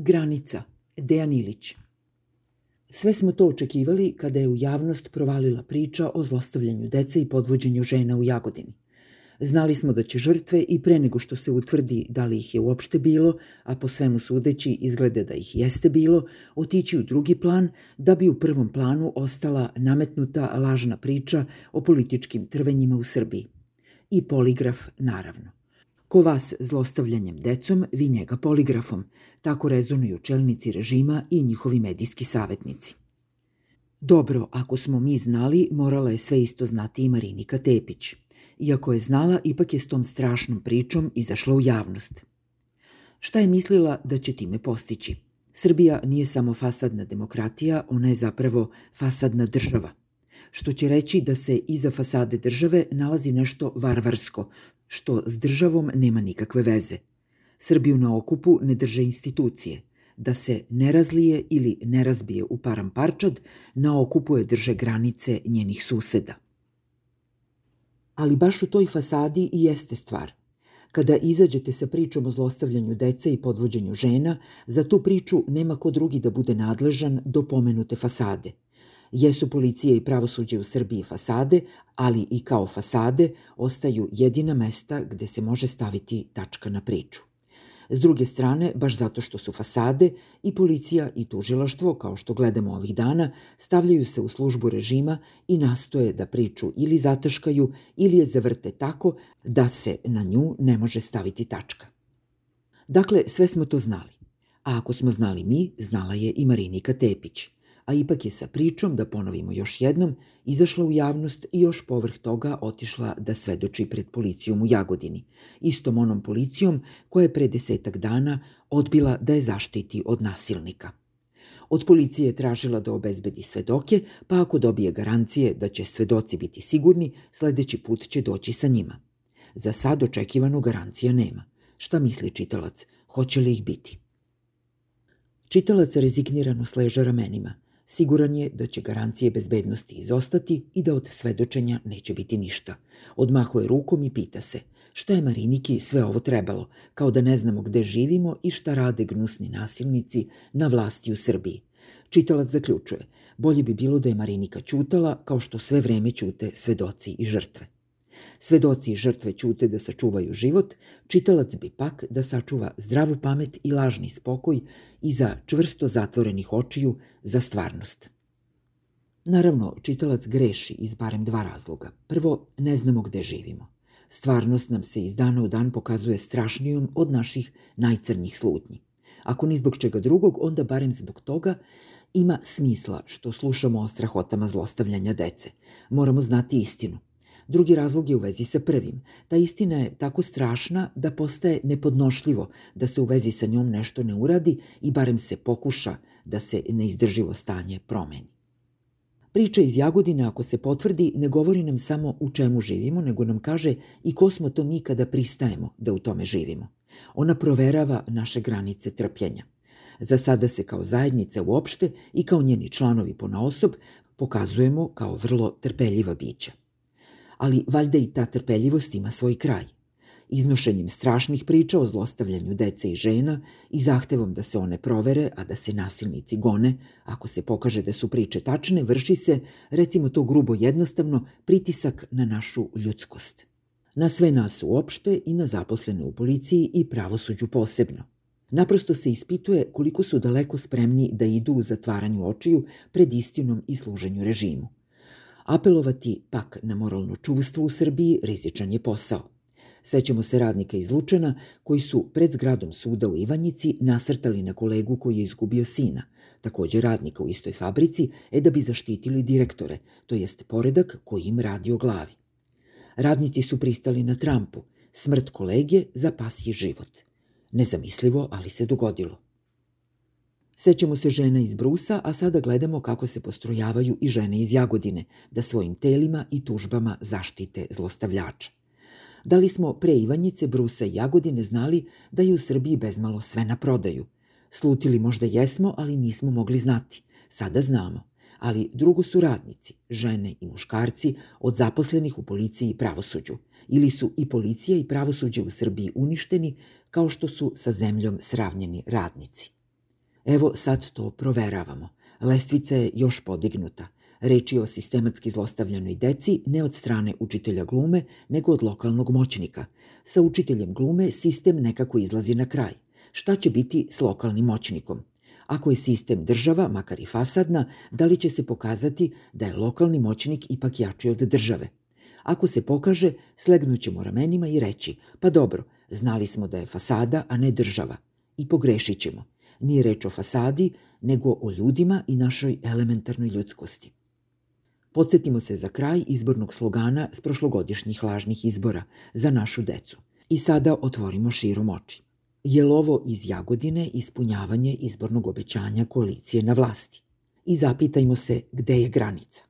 Granica, Dejan Ilić. Sve smo to očekivali kada je u javnost provalila priča o zlostavljanju dece i podvođenju žena u Jagodini. Znali smo da će žrtve i pre nego što se utvrdi da li ih je uopšte bilo, a po svemu sudeći izglede da ih jeste bilo, otići u drugi plan da bi u prvom planu ostala nametnuta lažna priča o političkim trvenjima u Srbiji. I poligraf, naravno. Ko vas zlostavljanjem decom, vi njega poligrafom. Tako rezonuju čelnici režima i njihovi medijski savetnici. Dobro, ako smo mi znali, morala je sve isto znati i Marinika Tepić. Iako je znala, ipak je s tom strašnom pričom izašla u javnost. Šta je mislila da će time postići? Srbija nije samo fasadna demokratija, ona je zapravo fasadna država. Što će reći da se iza fasade države nalazi nešto varvarsko, što s državom nema nikakve veze. Srbiju na okupu ne drže institucije. Da se ne razlije ili ne razbije u param parčad, na okupu je drže granice njenih suseda. Ali baš u toj fasadi i jeste stvar. Kada izađete sa pričom o zlostavljanju dece i podvođenju žena, za tu priču nema ko drugi da bude nadležan do pomenute fasade – Jesu policija i pravosuđe u Srbiji fasade, ali i kao fasade ostaju jedina mesta gde se može staviti tačka na priču. S druge strane, baš zato što su fasade, i policija i tužilaštvo, kao što gledamo ovih dana, stavljaju se u službu režima i nastoje da priču ili zataškaju ili je zavrte tako da se na nju ne može staviti tačka. Dakle, sve smo to znali. A ako smo znali mi, znala je i Marinika Tepić – a ipak je sa pričom, da ponovimo još jednom, izašla u javnost i još povrh toga otišla da svedoči pred policijom u Jagodini, istom onom policijom koja je pre desetak dana odbila da je zaštiti od nasilnika. Od policije je tražila da obezbedi svedoke, pa ako dobije garancije da će svedoci biti sigurni, sledeći put će doći sa njima. Za sad očekivano garancija nema. Šta misli čitalac? Hoće li ih biti? Čitalac rezignirano sleže ramenima – Siguran je da će garancije bezbednosti izostati i da od svedočenja neće biti ništa. Odmahuje rukom i pita se šta je Mariniki sve ovo trebalo, kao da ne znamo gde živimo i šta rade gnusni nasilnici na vlasti u Srbiji. Čitalac zaključuje, bolje bi bilo da je Marinika ćutala kao što sve vreme ćute svedoci i žrtve. Svedoci i žrtve ćute da sačuvaju život, čitalac bi pak da sačuva zdravu pamet i lažni spokoj iza čvrsto zatvorenih očiju za stvarnost. Naravno, čitalac greši iz barem dva razloga. Prvo, ne znamo gde živimo. Stvarnost nam se iz dana u dan pokazuje strašnijom od naših najcrnjih slutnji. Ako ni zbog čega drugog, onda barem zbog toga ima smisla što slušamo o strahotama zlostavljanja dece. Moramo znati istinu. Drugi razlog je u vezi sa prvim. Ta istina je tako strašna da postaje nepodnošljivo da se u vezi sa njom nešto ne uradi i barem se pokuša da se neizdrživo stanje promeni. Priča iz Jagodine, ako se potvrdi, ne govori nam samo u čemu živimo, nego nam kaže i ko smo to mi kada pristajemo da u tome živimo. Ona proverava naše granice trpljenja. Za sada se kao zajednica uopšte i kao njeni članovi ponaosob pokazujemo kao vrlo trpeljiva bića ali valjda i ta trpeljivost ima svoj kraj. Iznošenjem strašnih priča o zlostavljanju dece i žena i zahtevom da se one provere, a da se nasilnici gone, ako se pokaže da su priče tačne, vrši se, recimo to grubo jednostavno, pritisak na našu ljudskost. Na sve nas uopšte i na zaposlene u policiji i pravosuđu posebno. Naprosto se ispituje koliko su daleko spremni da idu u zatvaranju očiju pred istinom i služenju režimu. Apelovati pak na moralno čuvstvo u Srbiji rizičan je posao. Sećamo se radnika iz Lučana koji su pred zgradom suda u Ivanjici nasrtali na kolegu koji je izgubio sina, takođe radnika u istoj fabrici, e da bi zaštitili direktore, to jest poredak koji im radi o glavi. Radnici su pristali na Trumpu, smrt kolege za pasji život. Nezamislivo, ali se dogodilo. Sećamo se žena iz Brusa, a sada gledamo kako se postrojavaju i žene iz Jagodine, da svojim telima i tužbama zaštite zlostavljača. Da li smo pre Ivanjice, Brusa i Jagodine znali da je u Srbiji bezmalo sve na prodaju? Slutili možda jesmo, ali nismo mogli znati. Sada znamo. Ali drugo su radnici, žene i muškarci, od zaposlenih u policiji i pravosuđu. Ili su i policija i pravosuđe u Srbiji uništeni, kao što su sa zemljom sravnjeni radnici. Evo sad to proveravamo. Lestvica je još podignuta. Reč je o sistematski zlostavljanoj deci ne od strane učitelja glume, nego od lokalnog moćnika. Sa učiteljem glume sistem nekako izlazi na kraj. Šta će biti s lokalnim moćnikom? Ako je sistem država, makar i fasadna, da li će se pokazati da je lokalni moćnik ipak jači od države? Ako se pokaže, slegnućemo ramenima i reći, pa dobro, znali smo da je fasada, a ne država. I pogrešit ćemo. Nije reč o fasadi, nego o ljudima i našoj elementarnoj ljudskosti. Podsjetimo se za kraj izbornog slogana s prošlogodišnjih lažnih izbora za našu decu. I sada otvorimo širom oči. Je li ovo iz Jagodine ispunjavanje izbornog obećanja koalicije na vlasti? I zapitajmo se gde je granica.